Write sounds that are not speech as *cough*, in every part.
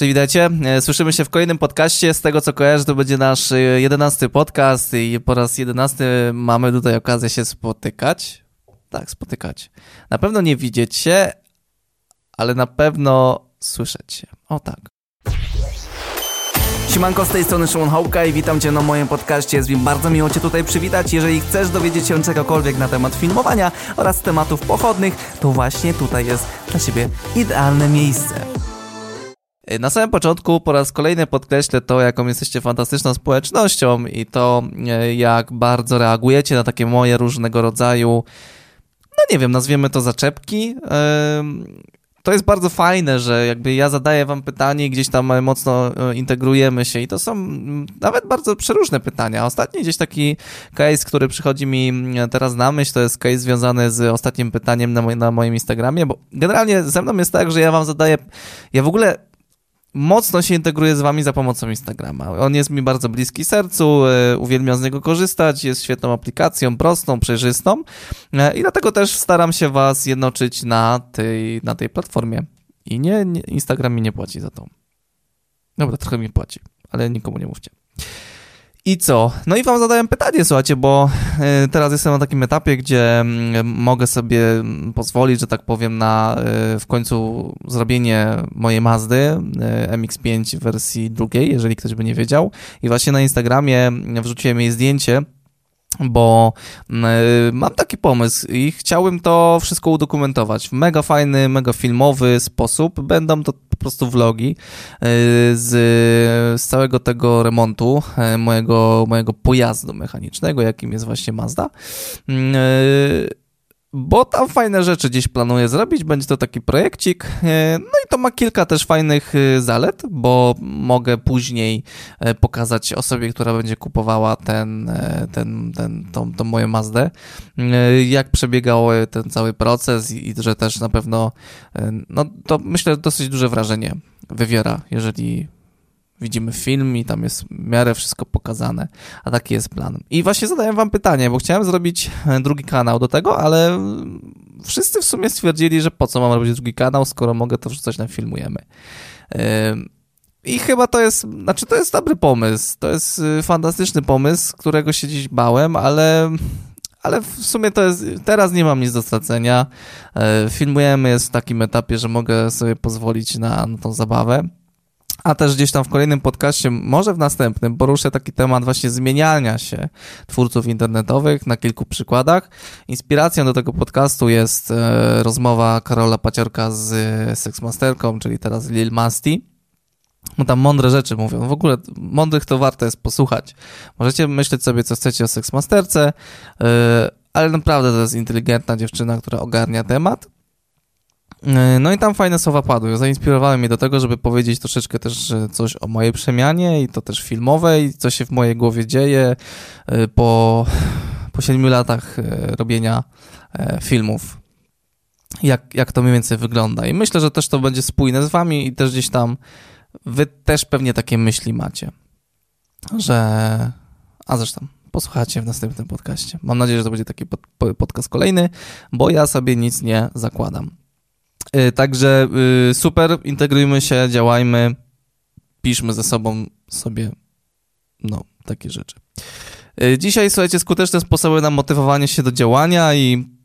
Cześć, witajcie. E, słyszymy się w kolejnym podcaście. Z tego co kojarzę, to będzie nasz e, jedenasty podcast i po raz jedenasty mamy tutaj okazję się spotykać. Tak, spotykać. Na pewno nie widzieć się, ale na pewno słyszeć się. O tak. Siemanko, z tej strony Szymon Hołka i witam Cię na moim podcaście. Jest mi bardzo miło Cię tutaj przywitać. Jeżeli chcesz dowiedzieć się czegokolwiek na temat filmowania oraz tematów pochodnych, to właśnie tutaj jest dla Ciebie idealne miejsce. Na samym początku po raz kolejny podkreślę to, jaką jesteście fantastyczną społecznością i to, e, jak bardzo reagujecie na takie moje różnego rodzaju, no nie wiem, nazwiemy to zaczepki. To jest bardzo fajne, że jakby ja zadaję wam pytanie gdzieś tam mocno e, integrujemy się i to są nawet bardzo przeróżne pytania. Ostatni gdzieś taki case, który przychodzi mi teraz na myśl, to jest case związany z ostatnim pytaniem na moim Instagramie, bo generalnie ze mną jest tak, że ja wam zadaję, ja w ogóle mocno się integruję z wami za pomocą Instagrama. On jest mi bardzo bliski sercu, e, uwielbiam z niego korzystać, jest świetną aplikacją, prostą, przejrzystą e, i dlatego też staram się was jednoczyć na tej, na tej platformie. I nie, nie Instagram mi nie płaci za to. Dobra, trochę mi płaci, ale nikomu nie mówcie. I co? No i wam zadałem pytanie, słuchajcie, bo e, teraz jestem na takim etapie, gdzie mm, mogę sobie pozwolić, że tak powiem, na e, w końcu zrobienie mojej Mazdy e, MX-5 w wersji drugiej, jeżeli ktoś by nie wiedział. I właśnie na Instagramie wrzuciłem jej zdjęcie bo mm, y, mam taki pomysł i chciałbym to wszystko udokumentować w mega fajny, mega filmowy sposób. Będą to po prostu vlogi y, z, z całego tego remontu y, mojego, mojego pojazdu mechanicznego, jakim jest właśnie Mazda bo tam fajne rzeczy gdzieś planuję zrobić, będzie to taki projekcik, e, no i to ma kilka też fajnych e, zalet, bo mogę później e, pokazać osobie, która będzie kupowała ten, ten, ten, tą, tą moją Mazdę, jak przebiegał ten cały proces i, i że też na pewno, no to myślę, dosyć duże wrażenie wywiera, jeżeli widzimy film i tam jest w miarę wszystko pokazane, a taki jest plan. I właśnie zadałem wam pytanie, bo chciałem zrobić e, drugi kanał do tego, ale wszyscy w sumie stwierdzili, że po co mam robić drugi kanał, skoro mogę to wrzucać na filmujemy. I chyba to jest, znaczy to jest dobry pomysł, to jest y, fantastyczny pomysł, którego się dziś bałem, ale ale w sumie to jest, teraz nie mam nic do stracenia. E, filmujemy, jest w takim etapie, że mogę sobie pozwolić na, na tą zabawę. A też gdzieś tam w kolejnym podcaście, może w następnym, poruszę taki temat właśnie zmieniania się twórców internetowych na kilku przykładach. Inspiracją do tego podcastu jest e, rozmowa Karola Paciorka z Sexmasterką, czyli teraz Lil Masti. No tam mądre rzeczy mówią. W ogóle mądrych to warto jest posłuchać. Możecie myśleć sobie, co chcecie o Sexmasterce, e, ale naprawdę to jest inteligentna dziewczyna, która ogarnia temat. E, no i tam fajne słowa padły. Zainspirowały mnie do tego, żeby powiedzieć troszeczkę też coś o mojej przemianie i to też filmowej, co się w mojej głowie dzieje e, po, po 7 latach e, robienia filmów. Jak, jak to mniej więcej wygląda. I myślę, że też to będzie spójne z wami i też gdzieś tam wy też pewnie takie myśli macie, że... A zresztą, posłuchacie w następnym podcaście. Mam nadzieję, że to będzie taki pod, podcast kolejny, bo ja sobie nic nie zakładam. Y, także y, super, integrujmy się, działajmy, piszmy ze sobą sobie, no, takie rzeczy. Y, dzisiaj, słuchajcie, skuteczne sposoby na motywowanie się do działania i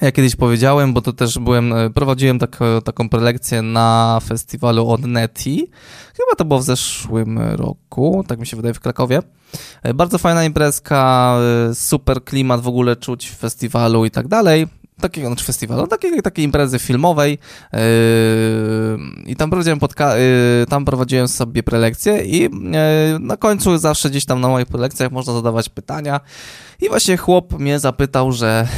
ja kiedyś powiedziałem, bo to też byłem, prowadziłem tak, taką prelekcję na festiwalu Odneti. Chyba to było w zeszłym roku, tak mi się wydaje, w Krakowie. Bardzo fajna imprezka, super klimat w ogóle czuć w festiwalu i tak dalej takiego, znaczy festiwalu, takiej, takiej imprezy filmowej yy, i tam prowadziłem, podca- yy, tam prowadziłem sobie prelekcje i yy, na końcu zawsze gdzieś tam na moich prelekcjach można zadawać pytania i właśnie chłop mnie zapytał, że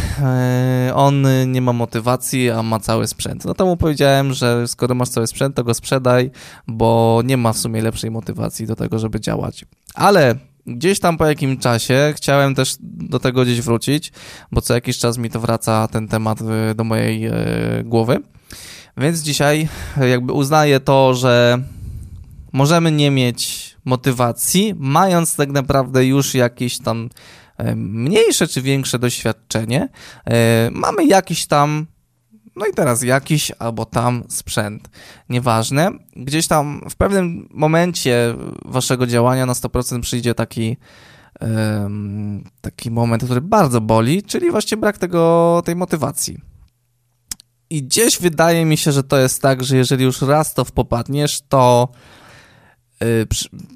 yy, on nie ma motywacji, a ma cały sprzęt. No to mu powiedziałem, że skoro masz cały sprzęt, to go sprzedaj, bo nie ma w sumie lepszej motywacji do tego, żeby działać. Ale gdzieś tam po jakim czasie chciałem też do tego gdzieś wrócić, bo co jakiś czas mi to wraca ten temat do mojej e, głowy. Więc dzisiaj jakby uznaję to, że możemy nie mieć motywacji, mając tak naprawdę już jakieś tam mniejsze czy większe doświadczenie. Mamy jakiś tam No i teraz jakiś albo tam sprzęt, nieważne. Gdzieś tam w pewnym momencie waszego działania na 100% przyjdzie taki taki moment, który bardzo boli, czyli właśnie brak tego, tej motywacji. I gdzieś wydaje mi się, że to jest tak, że jeżeli już raz to popadniesz, to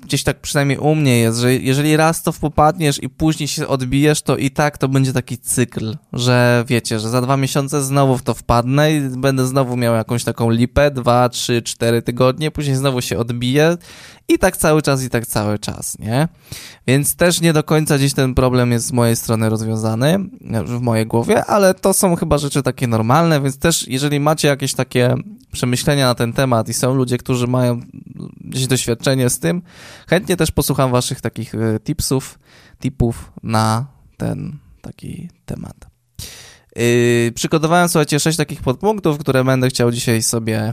gdzieś tak przynajmniej u mnie jest, że jeżeli raz to popadniesz i później się odbijesz, to i tak to będzie taki cykl, że wiecie, że za dwa miesiące znowu w to wpadnę i będę znowu miał jakąś taką lipę, dwa, trzy, cztery tygodnie, później znowu się odbiję i tak cały czas, i tak cały czas, nie? Więc też nie do końca dziś ten problem jest z mojej strony rozwiązany, w mojej głowie, ale to są chyba rzeczy takie normalne, więc też jeżeli macie jakieś takie przemyślenia na ten temat i są ludzie, którzy mają gdzieś doświadczenie z tym, chętnie też posłucham waszych takich e, tipsów, tipów na ten taki temat. Yy, przygotowałem, słuchajcie, sześć takich podpunktów, które będę chciał dzisiaj sobie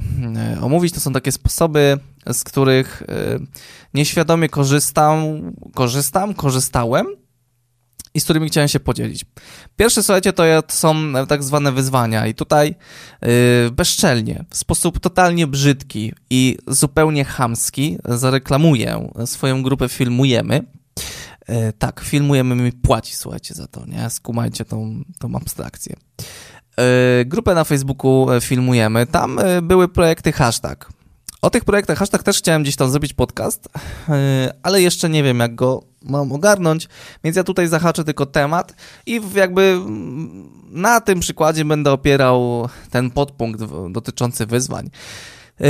yy, omówić. To są takie sposoby, z których yy, nieświadomie korzystam, korzystam, korzystałem i z którymi chciałem się podzielić. Pierwsze, słuchajcie, to są tak zwane wyzwania i tutaj yy, bezczelnie, w sposób totalnie brzydki i zupełnie chamski zareklamuję swoją grupę Filmujemy. Yy, tak, Filmujemy mi płaci, słuchajcie, za to, nie? Skumajcie tą, tą abstrakcję. Yy, grupę na Facebooku Filmujemy, tam były projekty hashtag. O tych projektach hashtag też chciałem gdzieś tam zrobić podcast, ale jeszcze nie wiem, jak go mam ogarnąć, więc ja tutaj zahaczę tylko temat i jakby na tym przykładzie będę opierał ten podpunkt dotyczący wyzwań. Yy,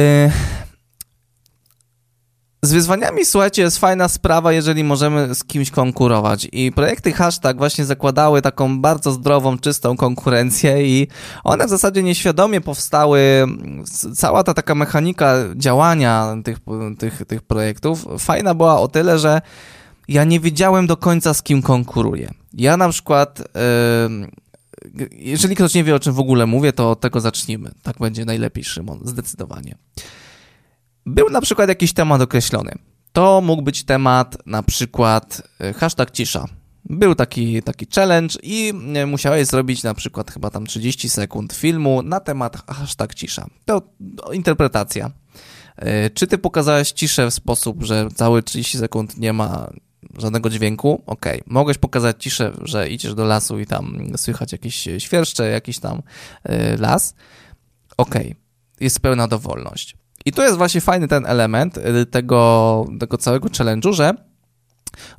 z wyzwaniami, słuchajcie, jest fajna sprawa, jeżeli możemy z kimś konkurować. I projekty hashtag właśnie zakładały taką bardzo zdrową, czystą konkurencję i one w zasadzie nieświadomie powstały. Cała ta taka mechanika działania tych, tych, tych projektów fajna była o tyle, że ja nie wiedziałem do końca z kim konkuruję. Ja na przykład, jeżeli ktoś nie wie o czym w ogóle mówię, to od tego zacznijmy. Tak będzie najlepiej, Szymon, zdecydowanie. Był na przykład jakiś temat określony. To mógł być temat na przykład e, hashtag cisza. Był taki, taki challenge i e, musiałeś zrobić na przykład chyba tam 30 sekund filmu na temat hashtag cisza. To interpretacja. E, czy ty pokazałeś ciszę w sposób, że całe 30 sekund nie ma żadnego dźwięku? Okej. Okay. Mogłeś pokazać ciszę, że idziesz do lasu i tam słychać jakieś świerszcze, jakiś tam las? Okej. Okay. Jest pełna dowolność. I tu jest właśnie fajny ten element y, tego, tego całego challenge'u, że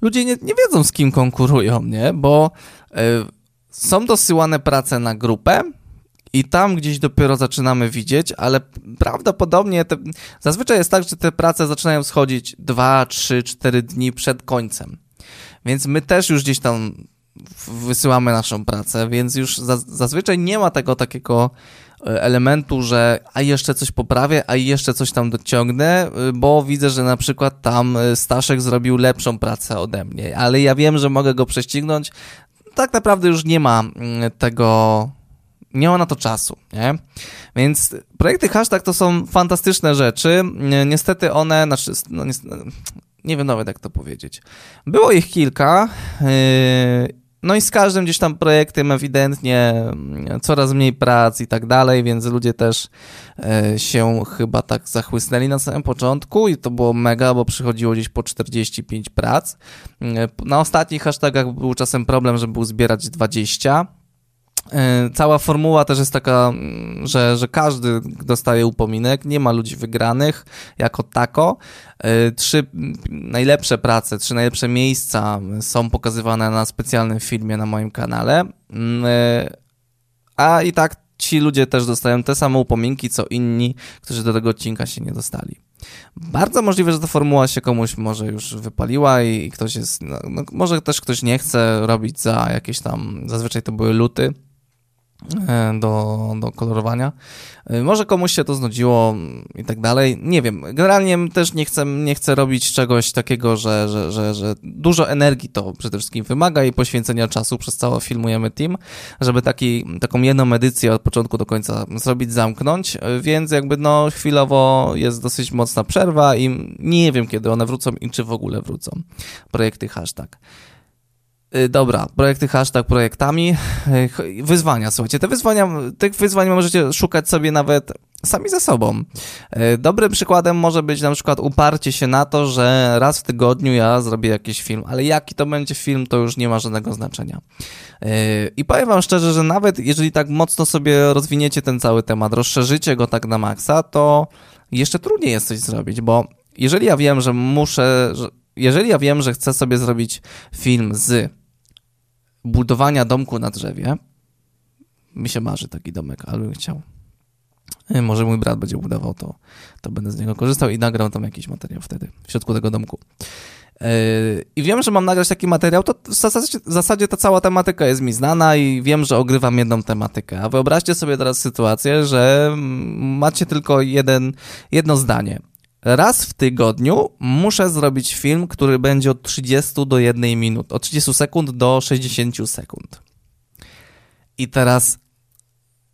ludzie nie, nie wiedzą z kim konkurują, nie? Bo y, są dosyłane prace na grupę, i tam gdzieś dopiero zaczynamy widzieć, ale prawdopodobnie te, zazwyczaj jest tak, że te prace zaczynają schodzić 2, 3, 4 dni przed końcem. Więc my też już gdzieś tam wysyłamy naszą pracę, więc już zazwyczaj nie ma tego takiego elementu, że a jeszcze coś poprawię, a jeszcze coś tam dociągnę, bo widzę, że na przykład tam Staszek zrobił lepszą pracę ode mnie, ale ja wiem, że mogę go prześcignąć. Tak naprawdę już nie ma mm, tego, nie ma na to czasu, nie? Więc projekty hashtag to są fantastyczne rzeczy. Niestety one, znaczy, no, nie wiem nawet jak to powiedzieć. Było ich kilka. Yy, no i z każdym gdzieś tam projektem ewidentnie coraz mniej prac i tak dalej, więc ludzie też e, się chyba tak zachłysnęli na samym początku i to było mega, bo przychodziło gdzieś po 45 prac. E, na ostatnich hashtagach był czasem problem, żeby uzbierać 20, E, cała formuła też jest taka, mm, że, że każdy dostaje upominek, nie ma ludzi wygranych jako tako. E, trzy najlepsze prace, trzy najlepsze miejsca są pokazywane na specjalnym filmie na moim kanale. Mm, e, a i tak ci ludzie też dostają te same upominki, co inni, którzy do tego odcinka się nie dostali. Bardzo możliwe, że ta formuła się komuś może już wypaliła i ktoś jest, no, no, może też ktoś nie chce robić za jakieś tam, zazwyczaj to były luty, E, do, do kolorowania. E, może komuś się to znudziło i tak dalej. Nie wiem. Generalnie też nie chcę, nie chcę robić czegoś takiego, że, że, że, że dużo energii to przede wszystkim wymaga i poświęcenia czasu przez całe filmujemy team, żeby taki, taką jedną edycję od początku do końca zrobić, zamknąć, e, więc jakby no chwilowo jest dosyć mocna przerwa i nie wiem kiedy one wrócą i czy w ogóle wrócą. Projekty hashtag. Y, dobra, projekty hashtag projektami. Y, wyzwania, słuchajcie, te wyzwania, tych wyzwań możecie szukać sobie nawet sami ze sobą. Y, dobrym przykładem może być na przykład uparcie się na to, że raz w tygodniu ja zrobię jakiś film, ale jaki to będzie film, to już nie ma żadnego znaczenia. I powiem wam szczerze, że nawet jeżeli tak mocno sobie rozwiniecie ten cały temat, rozszerzycie go tak na maksa, to jeszcze trudniej jest coś zrobić, bo jeżeli ja wiem, że muszę, że jeżeli ja wiem, że chcę sobie zrobić film z budowania domku na drzewie. Mi się marzy taki domek, ale bym chciał. E, może mój brat będzie budował to, to będę z niego korzystał i nagrał tam jakiś materiał wtedy, w środku tego domku. E, I wiem, że mam nagrać taki materiał, to w zasadzie, w zasadzie ta cała tematyka jest mi znana i wiem, że ogrywam jedną tematykę. A wyobraźcie sobie teraz sytuację, że macie tylko jeden, jedno zdanie. Raz w tygodniu muszę zrobić film, który będzie od 30 do 1 minut, od 30 sekund do 60 sekund. I teraz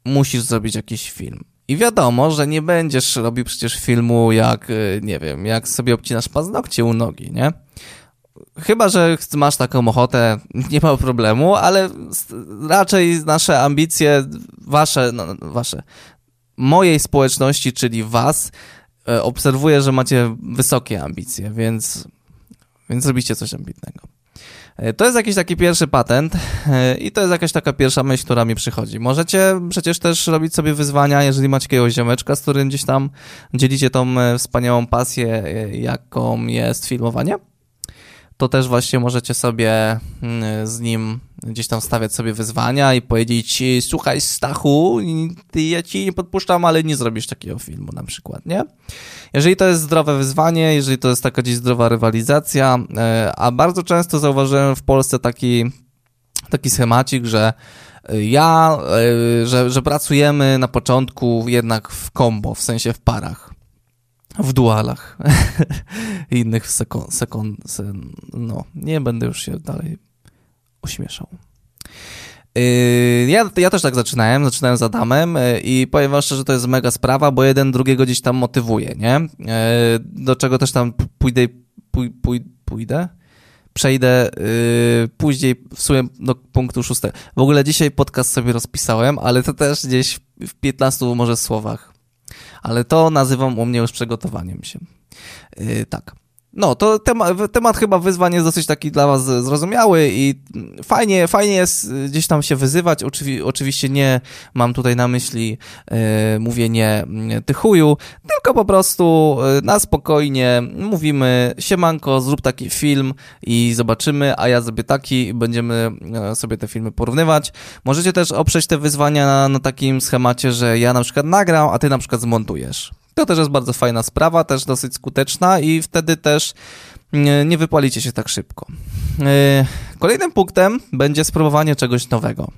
musisz zrobić jakiś film. I wiadomo, że nie będziesz robił przecież filmu jak, y, nie wiem, jak sobie obcinasz paznokcie u nogi, nie? Chyba, że masz taką ochotę, *laughs* nie ma problemu, ale raczej nasze ambicje, wasze, no, wasze, mojej społeczności, czyli was, obserwuję, że macie wysokie ambicje, więc, więc robicie coś ambitnego. E, to jest jakiś taki pierwszy patent e, i to jest jakaś taka pierwsza myśl, która mi przychodzi. Możecie przecież też robić sobie wyzwania, jeżeli macie jakiegoś ziomeczka, z którym gdzieś tam dzielicie tą wspaniałą pasję, jaką jest filmowanie to też właśnie możecie sobie mm, z nim gdzieś tam stawiać sobie wyzwania i powiedzieć, słuchaj Stachu, ja ci nie podpuszczam, ale nie zrobisz takiego filmu na przykład, nie? Jeżeli to jest zdrowe wyzwanie, jeżeli to jest taka gdzieś zdrowa rywalizacja, e, a bardzo często zauważyłem w Polsce taki, taki schemacik, że ja, e, że, że pracujemy na początku jednak w combo, w sensie w parach w dualach *laughs* innych sekund, sekund, no, nie będę już się dalej ośmieszał. Yy, ja, ja też tak zaczynałem, zaczynałem z Adamem yy, i powiem wam szczerze, że to jest mega sprawa, bo jeden drugiego gdzieś tam motywuje, nie? Yy, do czego też tam pójdę, pój, pój, pójdę? Przejdę później w sumie do punktu szóstego. W ogóle dzisiaj podcast sobie rozpisałem, ale to też gdzieś w 15 może słowach ale to nazywam u mnie już przygotowaniem się. Yy, tak. No, to temat, temat chyba wyzwań jest dosyć taki dla was zrozumiały i fajnie, fajnie jest gdzieś tam się wyzywać. Oczywi, oczywiście nie mam tutaj na myśli e, mówienie mm, tychuju, tylko po prostu e, na spokojnie mówimy siemanko, zrób taki film i zobaczymy, a ja zrobię taki i będziemy e, sobie te filmy porównywać. Możecie też oprzeć te wyzwania na, na takim schemacie, że ja na przykład nagram, a ty na przykład zmontujesz. To też jest bardzo fajna sprawa, też dosyć skuteczna i wtedy też nie wypalicie się tak szybko. E, kolejnym punktem będzie spróbowanie czegoś nowego.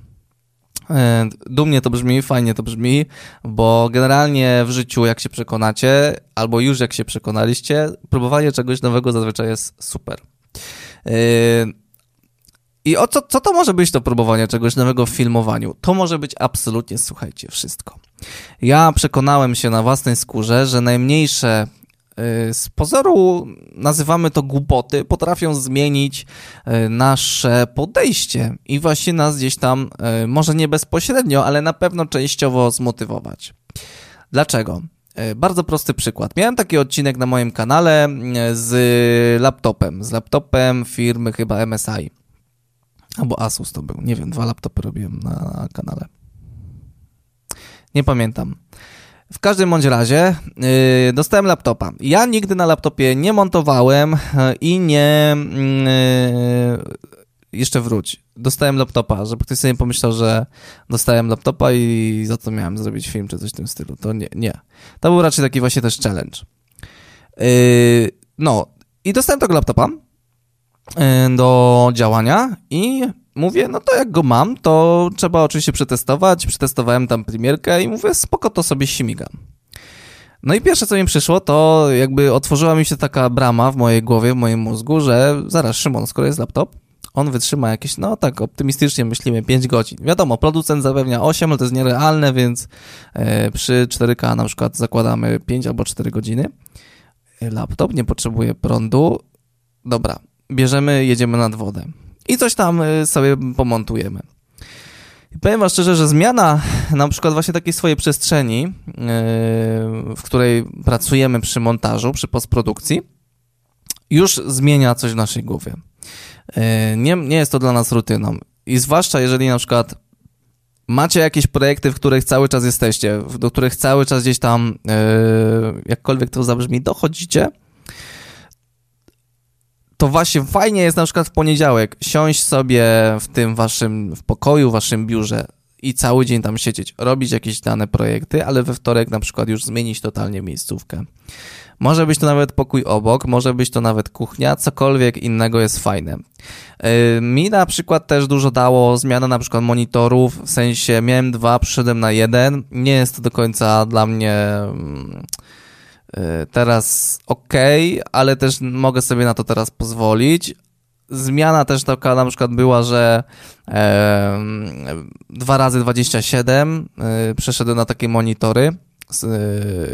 E, dumnie to brzmi, fajnie to brzmi, bo generalnie w życiu, jak się przekonacie, albo już jak się przekonaliście, próbowanie czegoś nowego zazwyczaj jest super. I o co, co to może być to próbowanie czegoś nowego w filmowaniu? To może być absolutnie, słuchajcie, wszystko. Ja przekonałem się na własnej skórze, że najmniejsze y, z pozoru nazywamy to głupoty, potrafią zmienić y, nasze podejście i właśnie nas gdzieś tam, y, może nie bezpośrednio, ale na pewno częściowo zmotywować. Dlaczego? Bardzo prosty przykład. Miałem taki odcinek na moim kanale z laptopem, z laptopem firmy chyba MSI. Albo Asus to był, nie wiem, dwa laptopy robiłem na kanale. Nie pamiętam. W każdym bądź razie yy, dostałem laptopa. Ja nigdy na laptopie nie montowałem yy, i nie. Yy, jeszcze wróć. Dostałem laptopa, żeby ktoś sobie pomyślał, że dostałem laptopa i za to miałem zrobić film czy coś w tym stylu. To nie, nie. To był raczej taki właśnie też challenge. Yy, no, i dostałem tego laptopa do działania i mówię, no to jak go mam, to trzeba oczywiście przetestować. Przetestowałem tam premierkę i mówię, spoko, to sobie śmigam. No i pierwsze, co mi przyszło, to jakby otworzyła mi się taka brama w mojej głowie, w moim mózgu, że zaraz, Szymon, skoro jest laptop, on wytrzyma jakieś, no tak optymistycznie myślimy, 5 godzin. Wiadomo, producent zapewnia 8, ale to jest nierealne, więc e, przy 4K na przykład zakładamy 5 albo 4 godziny. Laptop nie potrzebuje prądu. Dobra, bierzemy, jedziemy nad wodę. i coś tam sobie pomontujemy. I powiem wam szczerze, że zmiana na przykład właśnie takiej swojej przestrzeni, w której pracujemy przy montażu, przy postprodukcji, już zmienia coś w naszej głowie. Nie, nie jest to dla nas rutyną. I zwłaszcza jeżeli na przykład macie jakieś projekty, w których cały czas jesteście, do których cały czas gdzieś tam, jakkolwiek to zabrzmi, dochodzicie, to właśnie fajnie jest na przykład w poniedziałek siąść sobie w tym waszym w pokoju, waszym biurze i cały dzień tam siedzieć, robić jakieś dane projekty, ale we wtorek na przykład już zmienić totalnie miejscówkę. Może być to nawet pokój obok, może być to nawet kuchnia, cokolwiek innego jest fajne. Yy, mi na przykład też dużo dało zmiana na przykład monitorów, w sensie miałem dwa, przyszedłem na jeden. Nie jest to do końca dla mnie yy, teraz ok, ale też mogę sobie na to teraz pozwolić. Zmiana też taka na przykład była, że e, 2 razy 27 e, przeszedłem na takie monitory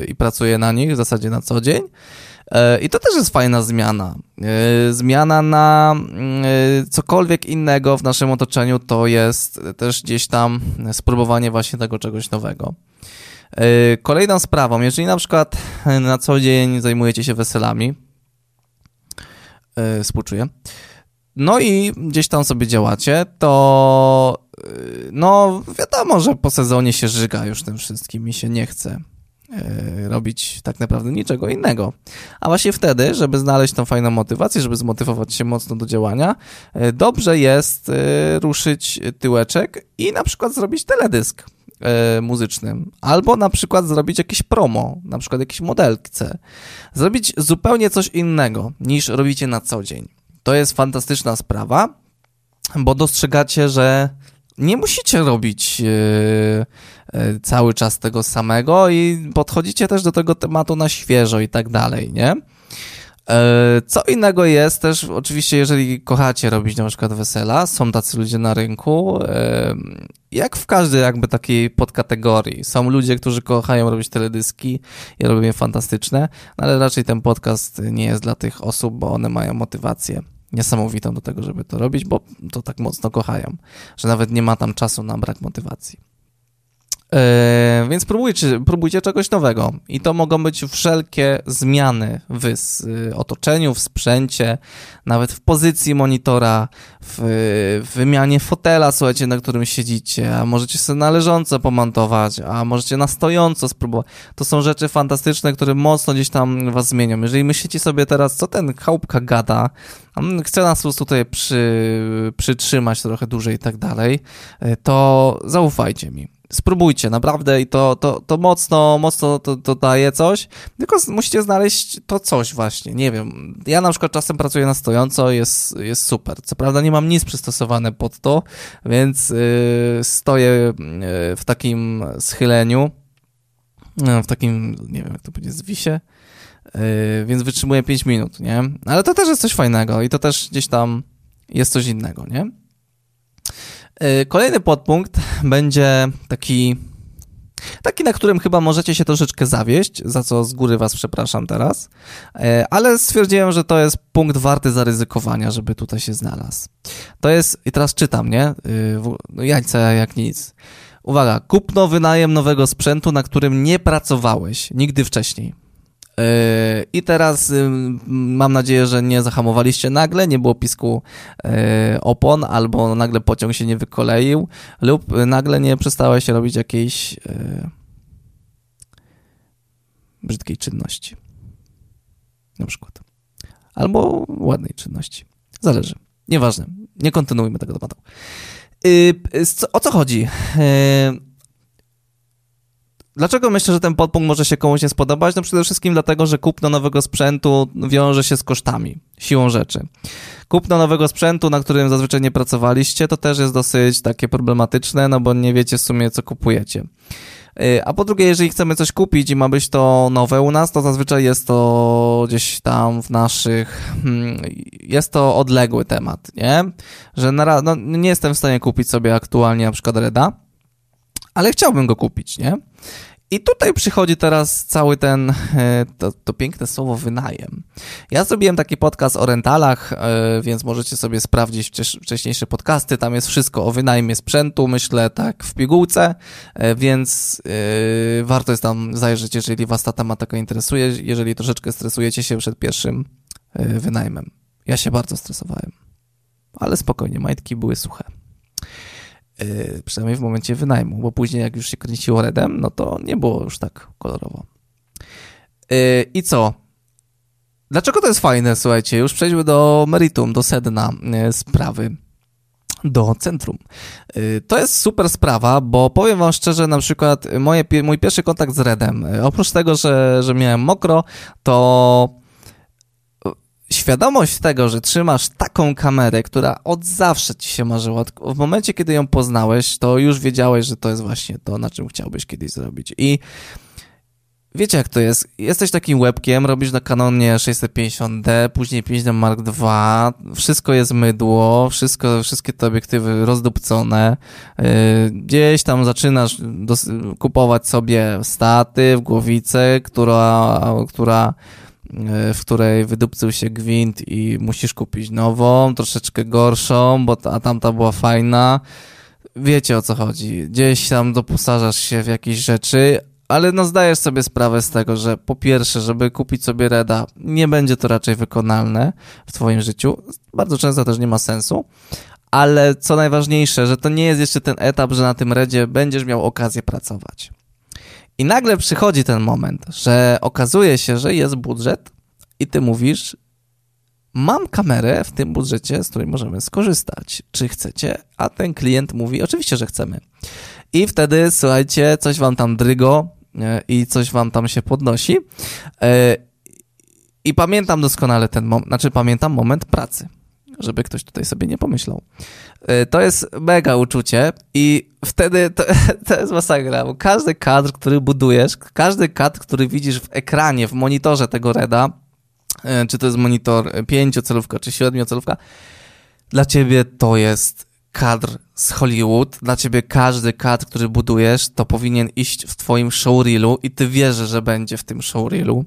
i pracuję na nich w zasadzie na co dzień. E, I to też jest fajna zmiana. E, zmiana na e, cokolwiek innego w naszym otoczeniu to jest też gdzieś tam spróbowanie właśnie tego czegoś nowego. Kolejną sprawą, jeżeli na przykład na co dzień zajmujecie się weselami, współczuję, no i gdzieś tam sobie działacie, to no wiadomo, że po sezonie się żyga już tym wszystkim i się nie chce robić tak naprawdę niczego innego. A właśnie wtedy, żeby znaleźć tą fajną motywację, żeby zmotywować się mocno do działania, dobrze jest ruszyć tyłeczek i na przykład zrobić teledysk muzyczny, albo na przykład zrobić jakieś promo, na przykład jakieś modelce. Zrobić zupełnie coś innego niż robicie na co dzień. To jest fantastyczna sprawa, bo dostrzegacie, że nie musicie robić yy, yy, cały czas tego samego i podchodzicie też do tego tematu na świeżo i tak dalej, nie? Yy, co innego jest też, oczywiście, jeżeli kochacie robić na przykład wesela, są tacy ludzie na rynku, jak w każdej jakby takiej podkategorii. Są ludzie, którzy kochają robić teledyski i robią je fantastyczne, no ale raczej ten podcast nie jest dla tych osób, bo one mają motywację niesamowitą do tego, żeby to robić, bo to tak mocno kochają, że nawet nie ma tam czasu na brak motywacji. Yy, więc próbujcie, próbujcie czegoś nowego. I to mogą być wszelkie zmiany w y, otoczeniu, w sprzęcie, nawet w pozycji monitora, w, w wymianie fotela, słuchajcie, na którym siedzicie, a możecie sobie należąco pomontować, a możecie na stojąco spróbować. To są rzeczy fantastyczne, które mocno gdzieś tam was zmienią. Jeżeli myślicie sobie teraz, co ten chałupka gada, chce nas tutaj przy, przytrzymać trochę dłużej i tak dalej, y, to zaufajcie mi spróbujcie, naprawdę i to, to, to mocno, mocno to, to daje coś, tylko musicie znaleźć to coś właśnie, nie wiem, ja na przykład czasem pracuję na stojąco, jest, jest super, co prawda nie mam nic przystosowane pod to, więc yy, stoję yy, w takim schyleniu, yy, w takim, nie wiem jak to będzie, zwisie, yy, więc wytrzymuję 5 minut, nie, ale to też jest coś fajnego i to też gdzieś tam jest coś innego, nie? Y, kolejny podpunkt *laughs* będzie taki, taki, na którym chyba możecie się troszeczkę zawieść, za co z góry was przepraszam teraz, y, ale stwierdziłem, że to jest punkt warty zaryzykowania, żeby tutaj się znalazł. To jest, i teraz czytam, nie? Y, no Jańca jak nic. Uwaga, kupno wynajem nowego sprzętu, na którym nie pracowałeś nigdy wcześniej. Yy, I teraz mam nadzieję, że nie zahamowaliście nagle, nie było pisku yy, opon, albo nagle pociąg się nie wykoleił, lub nagle nie przestałeś robić jakiejś yy, brzydkiej czynności. Na przykład. Albo ładnej czynności. Zależy. Nieważne. Nie kontynuujmy tego tematu. O co chodzi? Dlaczego myślę, że ten podpunkt może się komuś nie spodobać? No przede wszystkim dlatego, że kupno nowego sprzętu wiąże się z kosztami, siłą rzeczy. Kupno nowego sprzętu, na którym zazwyczaj nie pracowaliście, to też jest dosyć takie problematyczne, no bo nie wiecie w sumie, co kupujecie. Y, a po drugie, jeżeli chcemy coś kupić i ma być to nowe u nas, to zazwyczaj jest to gdzieś tam w naszych. Hmm, jest to odległy temat, nie? Że na, no, nie jestem w stanie kupić sobie aktualnie na przykład Reda, ale chciałbym go kupić, nie? I tutaj przychodzi teraz cały ten, e, to, to, piękne słowo wynajem. Ja zrobiłem taki podcast o rentalach, e, więc możecie sobie sprawdzić wcześniejsze podcasty. Tam jest wszystko o wynajmie sprzętu, myślę, tak, w pigułce, e, więc warto jest tam zajrzeć, jeżeli was ta tematyka interesuje, jeżeli troszeczkę stresujecie się przed pierwszym wynajmem. Ja się bardzo stresowałem, ale spokojnie, majtki były suche. Yy, przynajmniej w momencie wynajmu, bo później jak już się kręciło redem, no to nie było już tak kolorowo. Yy, I co? Dlaczego to jest fajne? Słuchajcie, już przejdźmy do meritum, do sedna yy, sprawy do centrum. To jest super sprawa, bo powiem wam szczerze, na przykład moje, mój pierwszy kontakt z Redem, oprócz tego, że, że miałem mokro, to świadomość tego, że trzymasz taką kamerę, która od zawsze ci się marzyła, w momencie, kiedy ją poznałeś, to już wiedziałeś, że to jest właśnie to, na czym chciałbyś kiedyś zrobić. I wiecie, jak to jest. Jesteś takim webkiem, robisz na Canonie 650D, później 5D Mark II, wszystko jest mydło, wszystko, wszystkie te obiektywy rozdupcone. Yy, gdzieś tam zaczynasz kupować sobie statyw, głowicę, która, która w której wydupcył się gwint i musisz kupić nową, troszeczkę gorszą, bo ta, a tamta była fajna. Wiecie o co chodzi. Gdzieś tam doposażasz się w jakieś rzeczy, ale no zdajesz sobie sprawę z tego, że po pierwsze, żeby kupić sobie Reda, nie będzie to raczej wykonalne w twoim życiu. Bardzo często też nie ma sensu. Ale co najważniejsze, że to nie jest jeszcze ten etap, że na tym Redzie będziesz miał okazję pracować. I nagle przychodzi ten moment, że okazuje się, że jest budżet i ty mówisz, mam kamerę w tym budżecie, z której możemy skorzystać. Czy chcecie? A ten klient mówi, oczywiście, że chcemy. I wtedy, słuchajcie, coś wam tam drygo e, i coś wam tam się podnosi. E, I pamiętam doskonale ten moment, znaczy pamiętam moment pracy żeby ktoś tutaj sobie nie pomyślał. E, to jest mega uczucie i wtedy to, *laughs* to jest masakra, bo każdy kadr, który budujesz, każdy kadr, który widzisz w ekranie, w monitorze tego Reda, e, czy to jest monitor pięciocelówka, czy siedmiocelówka, dla ciebie to jest kadr z Hollywood. Dla ciebie każdy kadr, który budujesz, to powinien iść w twoim showreelu i ty wierzysz, że będzie w tym showreelu.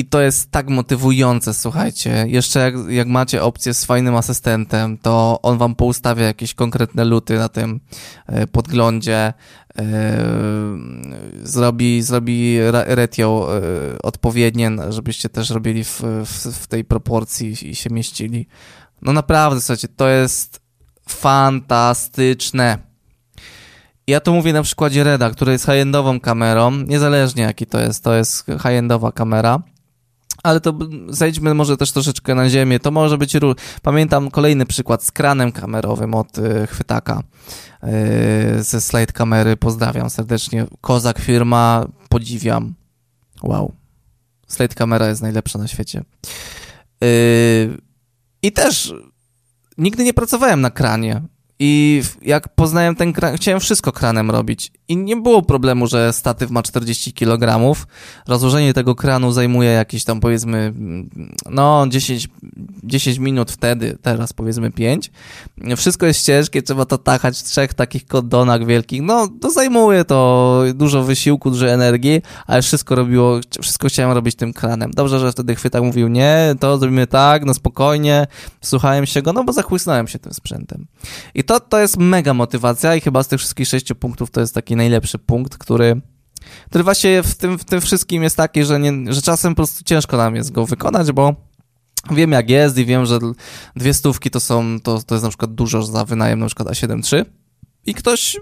I to jest tak motywujące, słuchajcie. Jeszcze jak, jak macie opcję z fajnym asystentem, to on wam poustawia jakieś konkretne luty na tym e, podglądzie, e, zrobi, zrobi retio e, odpowiednie, żebyście też robili w, w, w tej proporcji i się mieścili. No naprawdę, słuchajcie, to jest fantastyczne. Ja to mówię na przykładzie Reda, który jest high-endową kamerą, niezależnie jaki to jest, to jest high-endowa kamera ale to zejdźmy może też troszeczkę na ziemię. To może być. Pamiętam kolejny przykład z kranem kamerowym od y, chwytaka y, ze slide kamery. Pozdrawiam serdecznie. Kozak firma, podziwiam. Wow. Slide kamera jest najlepsza na świecie. Y, I też nigdy nie pracowałem na kranie. I jak poznałem ten kran, chciałem wszystko kranem robić. I nie było problemu, że statyw ma 40 kg. Rozłożenie tego kranu zajmuje jakieś tam powiedzmy, no 10, 10 minut wtedy, teraz powiedzmy 5. Wszystko jest ciężkie, trzeba to tachać w trzech takich kondonach wielkich. No to zajmuje to dużo wysiłku, dużo energii, ale wszystko robiło, wszystko chciałem robić tym kranem. Dobrze, że wtedy chwytak mówił, nie, to zrobimy tak, no spokojnie. Słuchałem się go, no bo zachłysnąłem się tym sprzętem. I to, to jest mega motywacja i chyba z tych wszystkich sześciu punktów to jest taki najlepszy punkt, który, który właśnie w tym, w tym wszystkim jest taki, że, nie, że czasem po prostu ciężko nam jest go wykonać, bo wiem jak jest i wiem, że dwie stówki to są, to, to jest na przykład dużo za wynajem na przykład A7 III i ktoś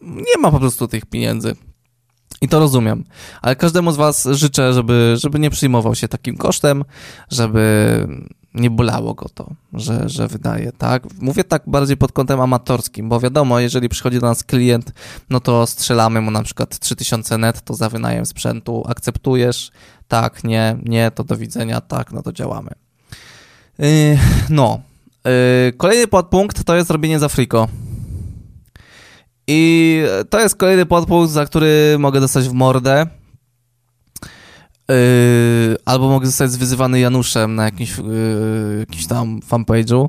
nie ma po prostu tych pieniędzy. I to rozumiem, ale każdemu z Was życzę, żeby, żeby nie przyjmował się takim kosztem, żeby nie bolało go to, że, że wydaje, tak? Mówię tak bardziej pod kątem amatorskim, bo wiadomo, jeżeli przychodzi do nas klient, no to strzelamy mu na przykład 3000 netto za wynajem sprzętu, akceptujesz, tak, nie, nie, to do widzenia, tak, no to działamy. Yy, no, yy, kolejny podpunkt to jest robienie za friko. I to jest kolejny podpunkt, za który mogę dostać w mordę, Yy, albo mogę zostać zwyzywany Januszem na jakimś, yy, jakimś tam fanpage'u.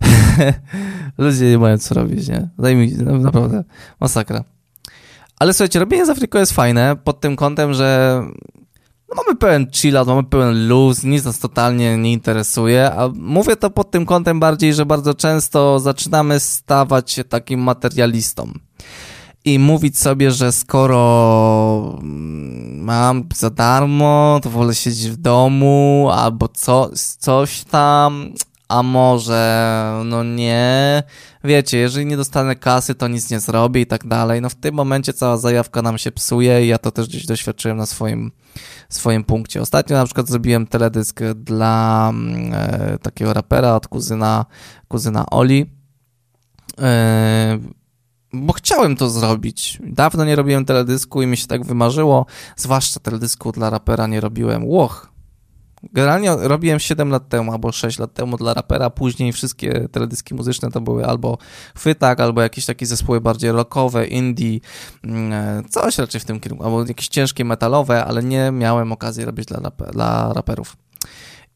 *laughs* Ludzie nie mają co robić, nie? Daj mi, no, naprawdę, masakra. Ale słuchajcie, robienie z Afryką jest fajne pod tym kątem, że no mamy pełen chillout, mamy pełen luz, nic nas totalnie nie interesuje, a mówię to pod tym kątem bardziej, że bardzo często zaczynamy stawać się takim materialistą i mówić sobie, że skoro mm, mam za darmo, to wolę siedzieć w domu albo co, coś tam, a może no nie. Wiecie, jeżeli nie dostanę kasy, to nic nie zrobię i tak dalej. No w tym momencie cała zajawka nam się psuje i ja to też gdzieś doświadczyłem na swoim, swoim punkcie. Ostatnio na przykład zrobiłem teledysk dla mm, e, takiego rapera od kuzyna, kuzyna Oli. E, bo chciałem to zrobić. Dawno nie robiłem teledysku i mi się tak wymarzyło, zwłaszcza teledysku dla rapera nie robiłem. Łoch. Generalnie robiłem 7 lat temu albo 6 lat temu dla rapera, później wszystkie teledyski muzyczne to były albo chwytak, albo jakieś takie zespoły bardziej rockowe, indie, mm, coś raczej w tym kierunku, albo jakieś ciężkie metalowe, ale nie miałem okazji robić dla, dla raperów.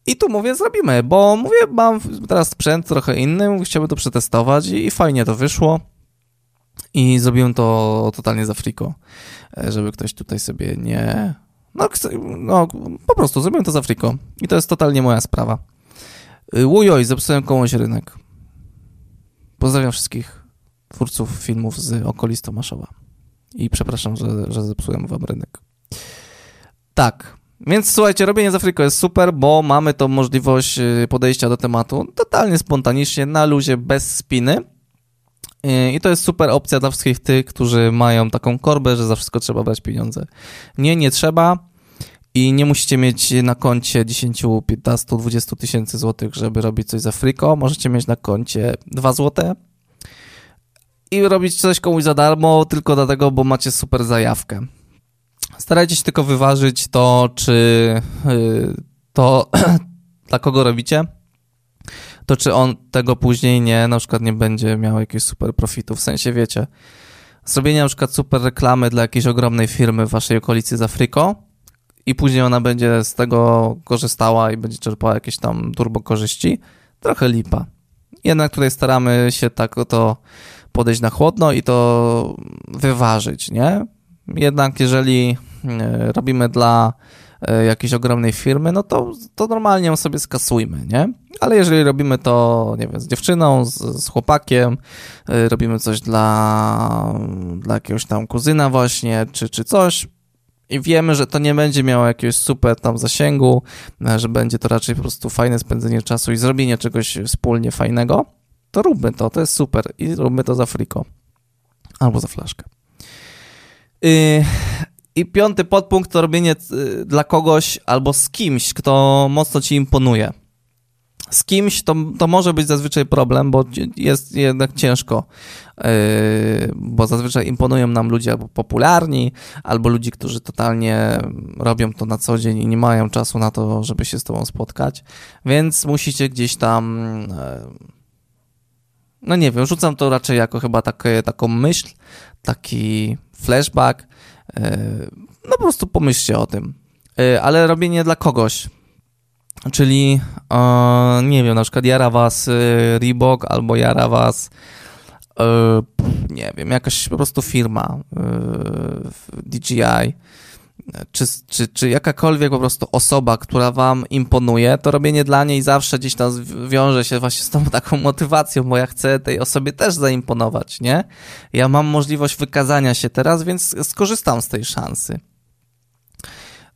I tu mówię, zrobimy, bo mówię, mam teraz sprzęt trochę inny, chciałbym to przetestować i fajnie to wyszło. I zrobiłem to totalnie za friko, e, żeby ktoś tutaj sobie nie... No, no po prostu zrobiłem to za friko. I to jest totalnie moja sprawa. Y, Ujoj, zepsułem komuś rynek. Pozdrawiam wszystkich twórców filmów z okolic Tomaszowa. I przepraszam, że, że zepsułem wam rynek. Tak, więc słuchajcie, robienie z Afryką jest super, bo mamy tą możliwość y, podejścia do tematu totalnie spontanicznie, na luzie, bez spiny. I to jest super opcja dla wszystkich tych, którzy mają taką korbę, że za wszystko trzeba brać pieniądze. Nie, nie trzeba i nie musicie mieć na koncie 10, 15, 20 tysięcy złotych, żeby robić coś za friko. Możecie mieć na koncie 2 złote i robić coś komuś za darmo tylko dlatego, bo macie super zajawkę. Starajcie się tylko wyważyć to, czy y, to *clears throat* dla kogo robicie to czy on tego później nie, na przykład nie będzie miał jakiegoś super profitu, w sensie wiecie, zrobienie na przykład super reklamy dla jakiejś ogromnej firmy w waszej okolicy z Afryką i później ona będzie z tego korzystała i będzie czerpała jakieś tam turbo korzyści, trochę lipa. Jednak tutaj staramy się tak to podejść na chłodno i to wyważyć, nie? Jednak jeżeli e, robimy dla jakiejś ogromnej firmy, no to, to normalnie ją sobie skasujmy, nie? Ale jeżeli robimy to, nie wiem, z dziewczyną, z, z chłopakiem, e, robimy coś dla, dla jakiegoś tam kuzyna właśnie, czy, czy coś, i wiemy, że to nie będzie miało jakiegoś super tam zasięgu, e, że będzie to raczej po prostu fajne spędzenie czasu i zrobienie czegoś wspólnie fajnego, to róbmy to, to jest super i róbmy to za friko albo za flaszkę. Yy, i piąty podpunkt to robienie y, dla kogoś albo z kimś, kto mocno ci imponuje. Z kimś to, to może być zazwyczaj problem, bo jest jednak ciężko, yy, bo zazwyczaj imponują nam ludzie albo popularni, albo ludzi, którzy totalnie robią to na co dzień i nie mają czasu na to, żeby się z tobą spotkać, więc musicie gdzieś tam. Yy, no nie wiem, rzucam to raczej jako chyba takie, taką myśl, taki flashback, no po prostu pomyślcie o tym. E, ale robienie dla kogoś. Czyli, nie wiem, na przykład jara was e, Reebok albo jara was nie wiem, jakaś po prostu firma DJI czy, czy, czy jakakolwiek po prostu osoba, która wam imponuje, to robienie dla niej zawsze gdzieś tam wiąże się właśnie z tą *laughs* taką motywacją, bo ja chcę tej osobie też zaimponować, nie? Ja mam możliwość wykazania się teraz, więc skorzystam z tej szansy.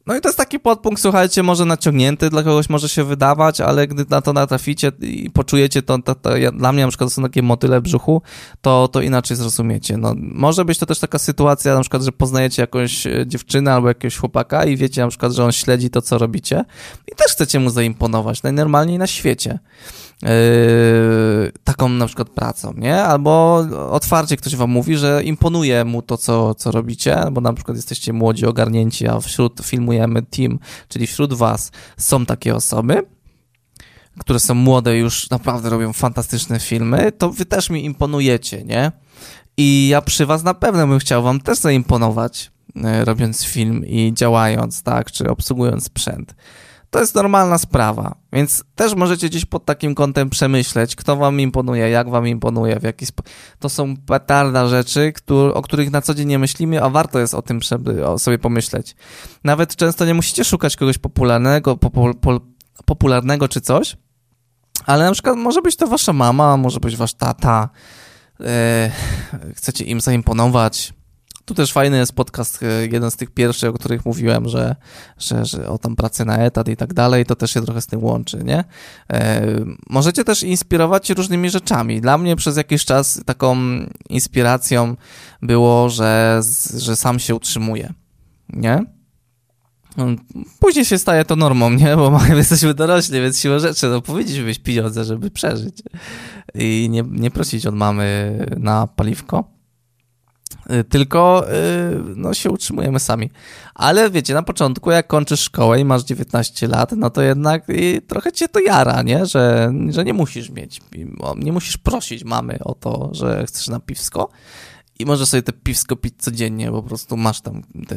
No i to jest taki podpunkt, słuchajcie, może naciągnięty, dla kogoś może się wydawać, ale gdy na to natraficie i poczujecie to, to, to ja, dla mnie na przykład to są takie motyle brzuchu, to, to inaczej zrozumiecie. No, może być to też taka sytuacja, na przykład, że poznajecie jakąś e, dziewczynę albo jakiegoś chłopaka i wiecie na przykład, że on śledzi to, co robicie i też chcecie mu zaimponować, najnormalniej na świecie. Yy, taką na przykład pracą, nie? Albo otwarcie ktoś wam mówi, że imponuje mu to, co, co robicie, bo na przykład jesteście młodzi, ogarnięci, a wśród filmujemy team, czyli wśród was są takie osoby, które są młode już naprawdę robią fantastyczne filmy, to wy też mi imponujecie, nie? I ja przy was na pewno bym chciał wam też zaimponować, yy, robiąc film i działając, tak, czy obsługując sprzęt to jest normalna sprawa, więc też możecie gdzieś pod takim kątem przemyśleć, kto wam imponuje, jak wam imponuje, w jaki sposób. To są petarda rzeczy, który, o których na co dzień nie myślimy, a warto jest o tym o sobie pomyśleć. Nawet często nie musicie szukać kogoś popularnego, popu, po, popularnego czy coś, ale na przykład może być to wasza mama, może być wasz tata, yy, chcecie im zaimponować, tu też fajny jest podcast, e, jeden z tych pierwszych, o których mówiłem, że, że, że o tam pracę na etat i tak dalej, to też się trochę z tym łączy, nie? E, możecie też inspirować się różnymi rzeczami. Dla mnie przez jakiś czas taką inspiracją było, że, że sam się utrzymuję, nie? Później się staje to normą, nie? Bo *laughs* my jesteśmy dorośli, więc siłą rzeczy, no powinniśmy mieć pieniądze, żeby przeżyć i nie, nie prosić od mamy na paliwko. Y, tylko y, no, się utrzymujemy sami. Ale wiecie, na początku, jak kończysz szkołę i masz 19 lat, no to jednak trochę cię to jara, nie? Że, że nie musisz mieć, nie musisz prosić mamy o to, że chcesz na piwsko i możesz sobie te piwsko pić codziennie, po prostu masz tam te,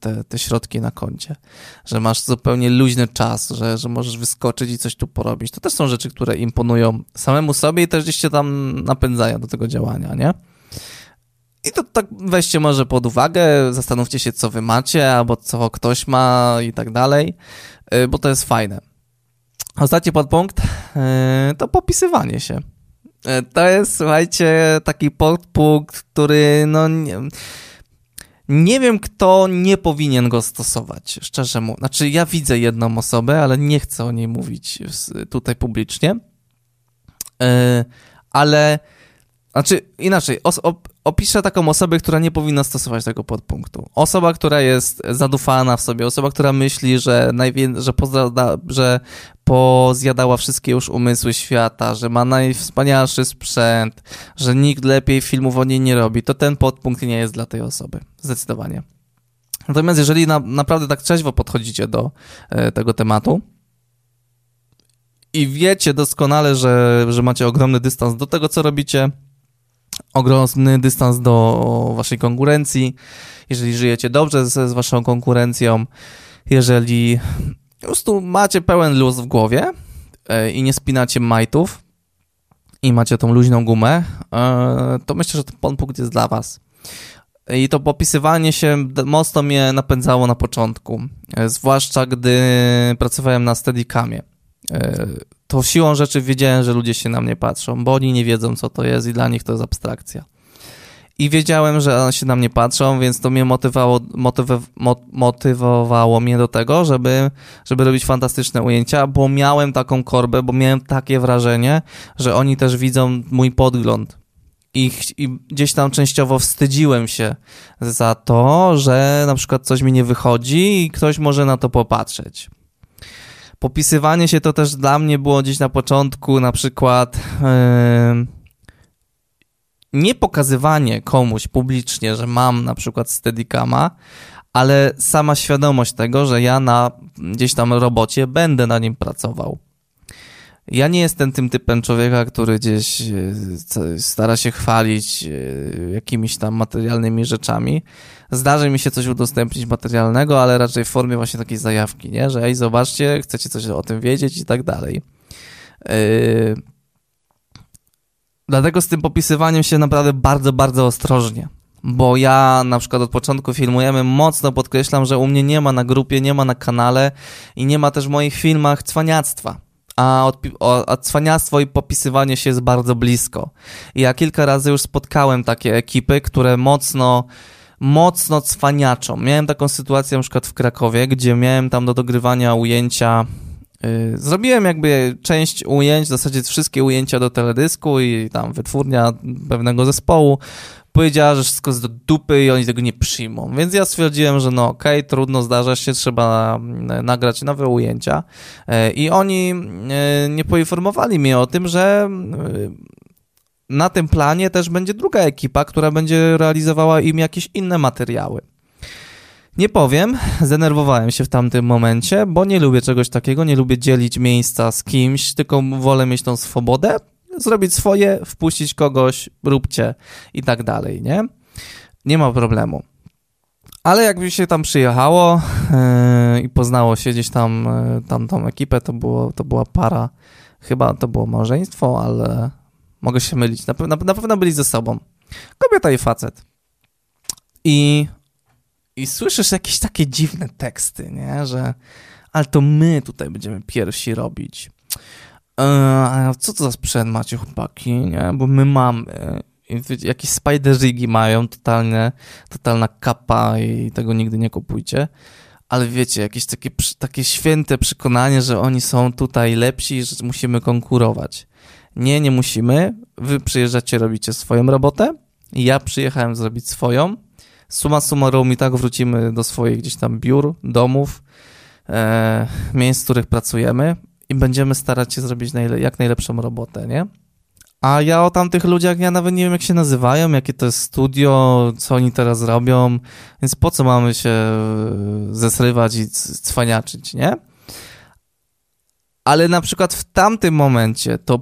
te, te środki na koncie, że masz zupełnie luźny czas, że, że możesz wyskoczyć i coś tu porobić. To też są rzeczy, które imponują samemu sobie i też gdzieś cię tam napędzają do tego działania, nie? I to tak weźcie może pod uwagę, zastanówcie się, co wy macie, albo co ktoś ma i tak dalej, y, bo to jest fajne. Ostatni podpunkt y, to popisywanie się. Y, to jest, słuchajcie, taki podpunkt, który no nie, nie wiem, kto nie powinien go stosować, szczerze mówiąc. Znaczy, ja widzę jedną osobę, ale nie chcę o niej mówić tutaj publicznie. Ale, znaczy, inaczej, os, opiszę taką osobę, która nie powinna stosować tego podpunktu. Osoba, która jest zadufana w sobie, osoba, która myśli, że, najwię- że, pozada- że pozjadała wszystkie już umysły świata, że ma najwspanialszy sprzęt, że nikt lepiej filmów o niej nie robi, to ten podpunkt nie jest dla tej osoby. Zdecydowanie. Natomiast jeżeli na, naprawdę tak trzeźwo podchodzicie do e, tego tematu, i wiecie doskonale, że, że macie ogromny dystans do tego, co robicie, ogromny dystans do waszej konkurencji, jeżeli żyjecie dobrze z, z waszą konkurencją, jeżeli po prostu macie pełen luz w głowie e, i nie spinacie majtów i macie tą luźną gumę, e, to myślę, że ten punkt jest dla was. I to popisywanie się mocno mnie napędzało na początku, e, zwłaszcza gdy pracowałem na Steadicamie to siłą rzeczy wiedziałem, że ludzie się na mnie patrzą, bo oni nie wiedzą, co to jest i dla nich to jest abstrakcja. I wiedziałem, że się na mnie patrzą, więc to mnie motywowało, motywowało mnie do tego, żeby, żeby robić fantastyczne ujęcia, bo miałem taką korbę, bo miałem takie wrażenie, że oni też widzą mój podgląd. I, I gdzieś tam częściowo wstydziłem się za to, że na przykład coś mi nie wychodzi i ktoś może na to popatrzeć popisywanie się to też dla mnie było gdzieś na początku, na przykład yy, nie pokazywanie komuś publicznie, że mam na przykład Steadicama, ale sama świadomość tego, że ja na gdzieś tam robocie będę na nim pracował. Ja nie jestem tym typem człowieka, który gdzieś e, stara się chwalić e, jakimiś tam materialnymi rzeczami. Zdarzy mi się coś udostępnić materialnego, ale raczej w formie właśnie takiej zajawki, nie? Że ej, zobaczcie, chcecie coś o tym wiedzieć i tak dalej. Yy... Dlatego z tym popisywaniem się naprawdę bardzo, bardzo ostrożnie. Bo ja na przykład od początku filmujemy, mocno podkreślam, że u mnie nie ma na grupie, nie ma na kanale i nie ma też w moich filmach cwaniactwa a, odpi- a cwaniactwo i popisywanie się jest bardzo blisko. Ja kilka razy już spotkałem takie ekipy, które mocno mocno cwaniaczą. Miałem taką sytuację na przykład w Krakowie, gdzie miałem tam do dogrywania ujęcia y, Zrobiłem jakby część ujęć, w zasadzie wszystkie ujęcia do teledysku i tam wytwórnia pewnego zespołu powiedziała, że wszystko jest do dupy i oni tego nie przyjmą. Więc ja stwierdziłem, że no okej, okay, trudno, zdarza się, trzeba mm, nagrać nowe ujęcia. E, I oni e, nie poinformowali mnie o tym, że e, na tym planie też będzie druga ekipa, która będzie realizowała im jakieś inne materiały. Nie powiem, zdenerwowałem się w tamtym momencie, bo nie lubię czegoś takiego, nie lubię dzielić miejsca z kimś, tylko wolę mieć tą swobodę zrobić swoje, wpuścić kogoś, róbcie i tak dalej, nie? Nie ma problemu. Ale jakby się tam przyjechało yy, i poznało się gdzieś tam yy, tamtą ekipę, to, było, to była para, chyba to było małżeństwo, ale mogę się mylić. Na, na, na pewno byli ze sobą. Kobieta i facet. I, I słyszysz jakieś takie dziwne teksty, nie? Że ale to my tutaj będziemy pierwsi robić. Eee, co to za sprzęt macie, chłopaki, nie? Bo my mamy. Jakieś spider rigi mają, totalnie, totalna kapa i tego nigdy nie kupujcie. Ale wiecie, jakieś takie, takie święte przekonanie, że oni są tutaj lepsi i że musimy konkurować. Nie, nie musimy. Wy przyjeżdżacie, robicie swoją robotę. Ja przyjechałem zrobić swoją. Suma summarum i tak wrócimy do swoich gdzieś tam biur, domów, e, miejsc, w których pracujemy i będziemy starać się zrobić najle jak najlepszą robotę, nie? A ja o tamtych ludziach, ja nawet nie wiem, jak się nazywają, jakie to jest studio, co oni teraz robią, więc po co mamy się e, zesrywać i cwaniaczyć, nie? Ale na przykład w tamtym momencie, to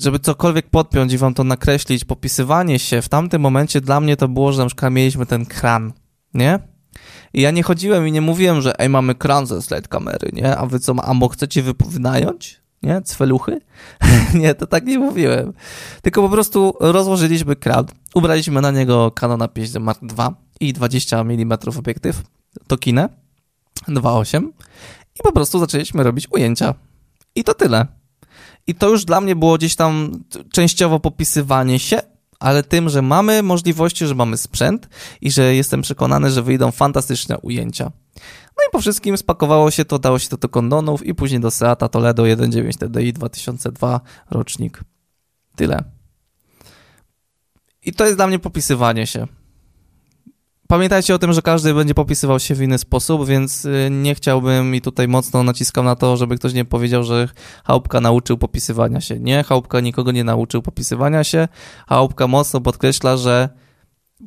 żeby cokolwiek podpiąć i wam to nakreślić, popisywanie się, w tamtym momencie dla mnie to było, że na przykład mieliśmy ten kran, nie? I ja nie chodziłem i nie mówiłem, że ej, mamy kran ze slide kamery, nie? A wy co, a mo chcecie wynająć? Nie? Cweluchy? *laughs* nie, to tak nie mówiłem. Tylko po prostu rozłożyliśmy kran, ubraliśmy na niego Canona 5D Mark II i 20 mm obiektyw, to kinę 2.8 i po prostu zaczęliśmy robić ujęcia. I to tyle. I to już dla mnie było gdzieś tam częściowo popisywanie się, ale tym, że mamy możliwości, że mamy sprzęt i że jestem przekonany, że wyjdą fantastyczne ujęcia. No i po wszystkim spakowało się to, dało się to do kondonów i później do Seata Toledo 1.9 TDI 2002 rocznik. Tyle. I to jest dla mnie popisywanie się. Pamiętajcie o tym, że każdy będzie popisywał się w inny sposób, więc y, nie chciałbym i tutaj mocno naciskam na to, żeby ktoś nie powiedział, że Chałupka nauczył popisywania się. Nie, Chałupka nikogo nie nauczył popisywania się. Chałupka mocno podkreśla, że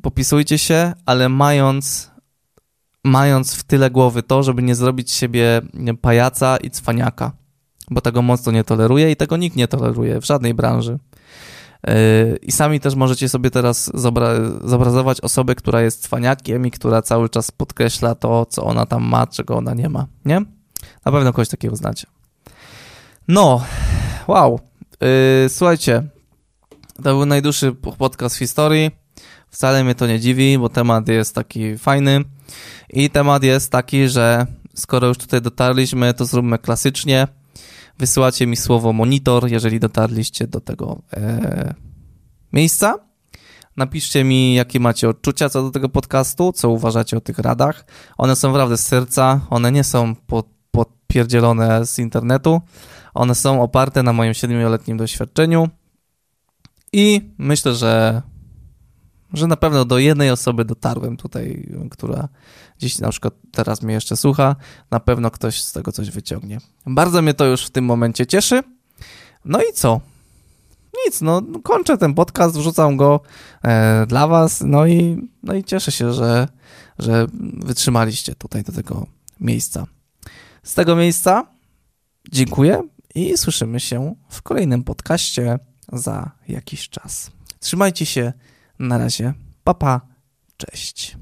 popisujcie się, ale mając, mając w tyle głowy to, żeby nie zrobić siebie pajaca i cwaniaka, bo tego mocno nie toleruje i tego nikt nie toleruje w żadnej branży. I sami też możecie sobie teraz zobrazować osobę, która jest cwaniakiem i która cały czas podkreśla to, co ona tam ma, czego ona nie ma, nie? Na pewno kogoś takiego znacie. No, wow. Yy, słuchajcie, to był najdłuższy podcast w historii. Wcale mnie to nie dziwi, bo temat jest taki fajny. I temat jest taki, że skoro już tutaj dotarliśmy, to zróbmy klasycznie wysyłacie mi słowo monitor, jeżeli dotarliście do tego e, miejsca. Napiszcie mi, jakie macie odczucia co do tego podcastu, co uważacie o tych radach. One są naprawdę z serca, one nie są pod, podpierdzielone z internetu. One są oparte na moim siedmioletnim doświadczeniu i myślę, że że na pewno do jednej osoby dotarłem tutaj, która gdzieś na przykład teraz mnie jeszcze słucha, na pewno ktoś z tego coś wyciągnie. Bardzo mnie to już w tym momencie cieszy. No i co? Nic, no kończę ten podcast, wrzucam go e, dla was, no i, no i cieszę się, że, że wytrzymaliście tutaj do tego miejsca. Z tego miejsca dziękuję i słyszymy się w kolejnym podcaście za jakiś czas. Trzymajcie się, na razie, papa, cześć.